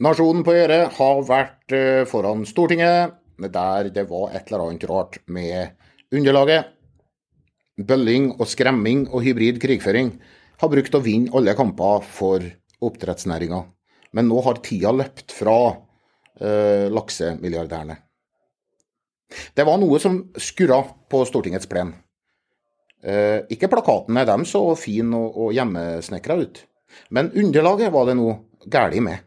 Nasjonen på Øre har vært eh, foran Stortinget, der det var et eller annet rart med underlaget. Bølling og skremming og hybrid krigføring har brukt å vinne alle kamper for oppdrettsnæringa, men nå har tida løpt fra eh, laksemilliardærene. Det var noe som skurra på Stortingets plen. Eh, ikke plakaten med dem så fin og, og hjemmesnekra ut, men underlaget var det noe galt med.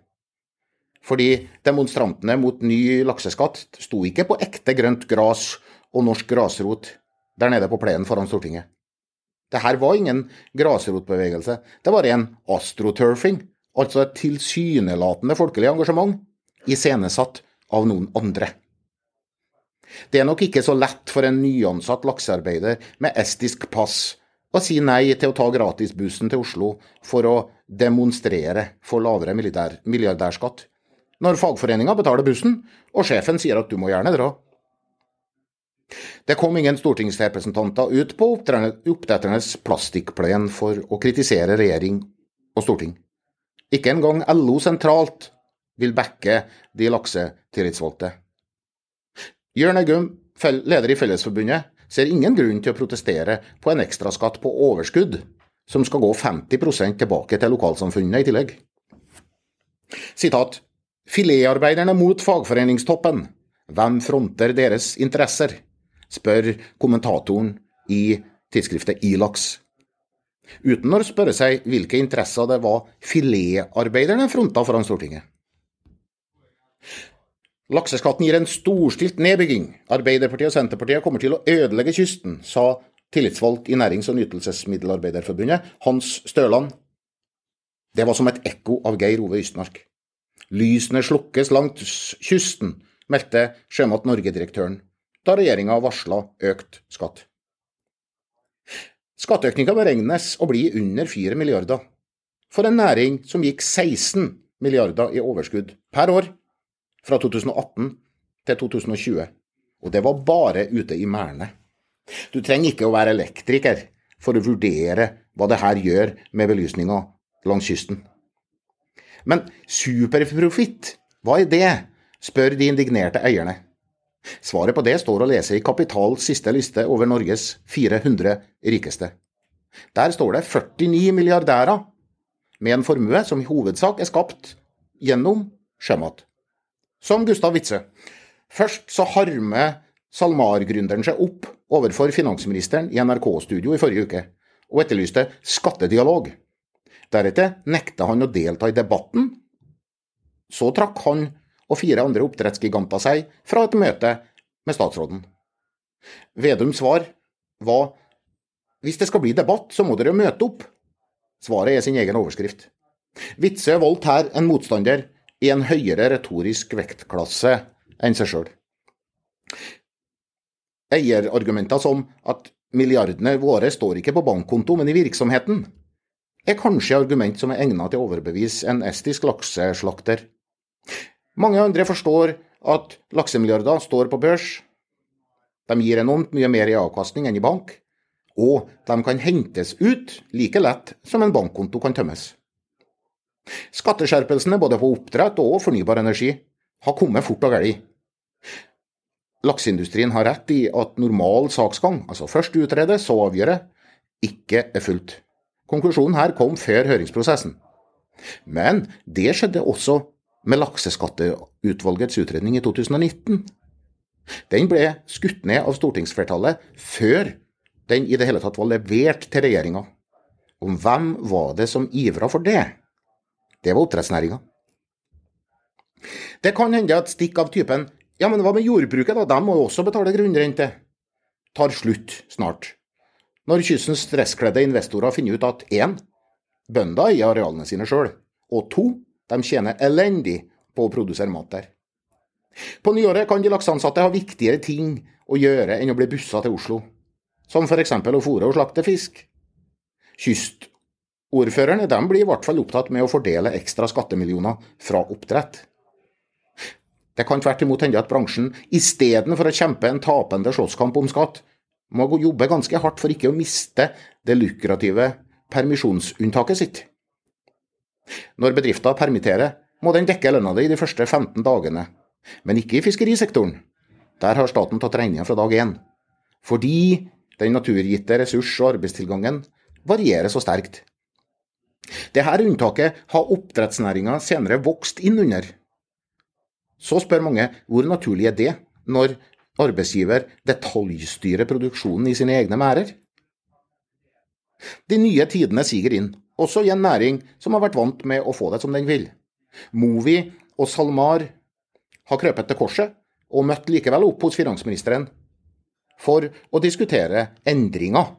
Fordi demonstrantene mot ny lakseskatt sto ikke på ekte grønt gras og norsk grasrot der nede på plenen foran Stortinget. Det her var ingen grasrotbevegelse, det var en astroturfing, altså et tilsynelatende folkelig engasjement, iscenesatt av noen andre. Det er nok ikke så lett for en nyansatt laksearbeider med estisk pass å si nei til å ta gratisbussen til Oslo for å demonstrere for lavere milliardærskatt, når fagforeninga betaler bussen og sjefen sier at du må gjerne dra. Det kom ingen stortingsrepresentanter ut på oppdretternes plastikkplen for å kritisere regjering og storting. Ikke engang LO sentralt vil backe de laksetillitsvalgte. Jørn Eggum, leder i Fellesforbundet, ser ingen grunn til å protestere på en ekstraskatt på overskudd, som skal gå 50% tilbake til lokalsamfunnene i tillegg. Sitat Filetarbeiderne mot fagforeningstoppen. Hvem fronter deres interesser? spør kommentatoren i tidsskriftet Ilax. Uten å spørre seg hvilke interesser det var filetarbeiderne fronta foran Stortinget. Lakseskatten gir en storstilt nedbygging. Arbeiderpartiet og Senterpartiet kommer til å ødelegge kysten, sa tillitsvalgt i Nærings- og nytelsesmiddelarbeiderforbundet, Hans Støland. Det var som et ekko av Geir Ove Ystmark. Lysene slukkes langs kysten, meldte Sjømat Norge-direktøren da regjeringa varsla økt skatt. Skatteøkninga beregnes å bli under 4 milliarder, for en næring som gikk 16 milliarder i overskudd per år fra 2018 til 2020, og det var bare ute i merdene. Du trenger ikke å være elektriker for å vurdere hva det her gjør med belysninga langs kysten. Men superprofitt, hva er det? spør de indignerte eierne. Svaret på det står å lese i Kapitals siste liste over Norges 400 rikeste. Der står det 49 milliardærer med en formue som i hovedsak er skapt gjennom sjømat. Som Gustav Witzøe. Først så harmer SalMar-gründeren seg opp overfor finansministeren i NRK-studio i forrige uke, og etterlyste skattedialog. Deretter nekta han å delta i debatten. Så trakk han og fire andre oppdrettsgiganter seg fra et møte med statsråden. Vedums svar var hvis det skal bli debatt, så må dere møte opp. Svaret er sin egen overskrift. Witzøe valgte her en motstander i en høyere retorisk vektklasse enn seg sjøl. Eierargumenter som at milliardene våre står ikke på bankkonto, men i virksomheten, er kanskje argument som er egnet til å overbevise en estisk lakseslakter. Mange andre forstår at laksemilliarder står på børs. De gir enormt mye mer i avkastning enn i bank, og de kan hentes ut like lett som en bankkonto kan tømmes. Skatteskjerpelsene både på oppdrett og fornybar energi har kommet fort og galt. Lakseindustrien har rett i at normal saksgang, altså først utrede, så avgjøre, ikke er fulgt. Konklusjonen her kom før høringsprosessen. Men det skjedde også med Lakseskatteutvalgets utredning i 2019. Den ble skutt ned av stortingsflertallet før den i det hele tatt var levert til regjeringa. Om hvem var det som ivra for det? Det var oppdrettsnæringa. Det kan hende at stikk av typen 'ja, men hva med jordbruket, da, de må jo også betale grunnrente', tar slutt snart når kystens stresskledde investorer finner ut at 1. Bønder eier arealene sine sjøl, og 2. De tjener elendig på å produsere mat der. På nyåret kan de lakseansatte ha viktigere ting å gjøre enn å bli bussa til Oslo, som f.eks. å fòre og slakte fisk. Kystordførerne de blir i hvert fall opptatt med å fordele ekstra skattemillioner fra oppdrett. Det kan tvert imot hende at bransjen istedenfor å kjempe en tapende slåsskamp om skatt, må jobbe ganske hardt for ikke å miste det lukrative permisjonsunntaket sitt. Når bedrifter permitterer, må den dekke lønna di de første 15 dagene, men ikke i fiskerisektoren. Der har staten tatt regninga fra dag én. Fordi den naturgitte ressurs- og arbeidstilgangen varierer så sterkt. Dette unntaket har oppdrettsnæringa senere vokst inn under. Så spør mange hvor naturlig er det, når arbeidsgiver detaljstyrer produksjonen i sine egne merder? De nye tidene siger inn, også i en næring som har vært vant med å få det som den vil. Movi og SalMar har krøpet til korset, og møtt likevel opp hos finansministeren for å diskutere endringer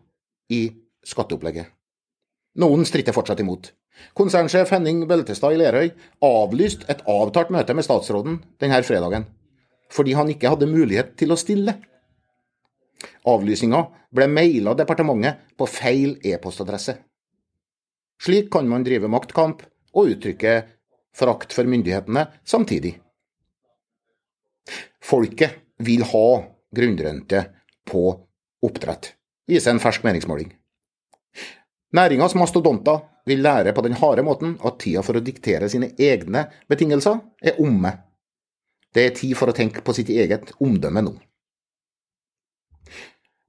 i skatteopplegget. Noen stritter fortsatt imot. Konsernsjef Henning Beltestad i Lerøy avlyste et avtalt møte med statsråden denne fredagen, fordi han ikke hadde mulighet til å stille. Avlysninga ble maila departementet på feil e-postadresse. Slik kan man drive maktkamp og uttrykke forakt for myndighetene samtidig. Folket vil ha grunnrente på oppdrett, viser en fersk meningsmåling. Næringas mastodonter vil lære på den harde måten at tida for å diktere sine egne betingelser er omme. Det er tid for å tenke på sitt eget omdømme nå.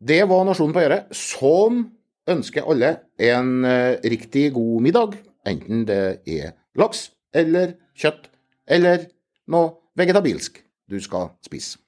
Det var Nasjonen på Gjøre, som ønsker alle en uh, riktig god middag, enten det er laks eller kjøtt eller noe vegetabilsk du skal spise.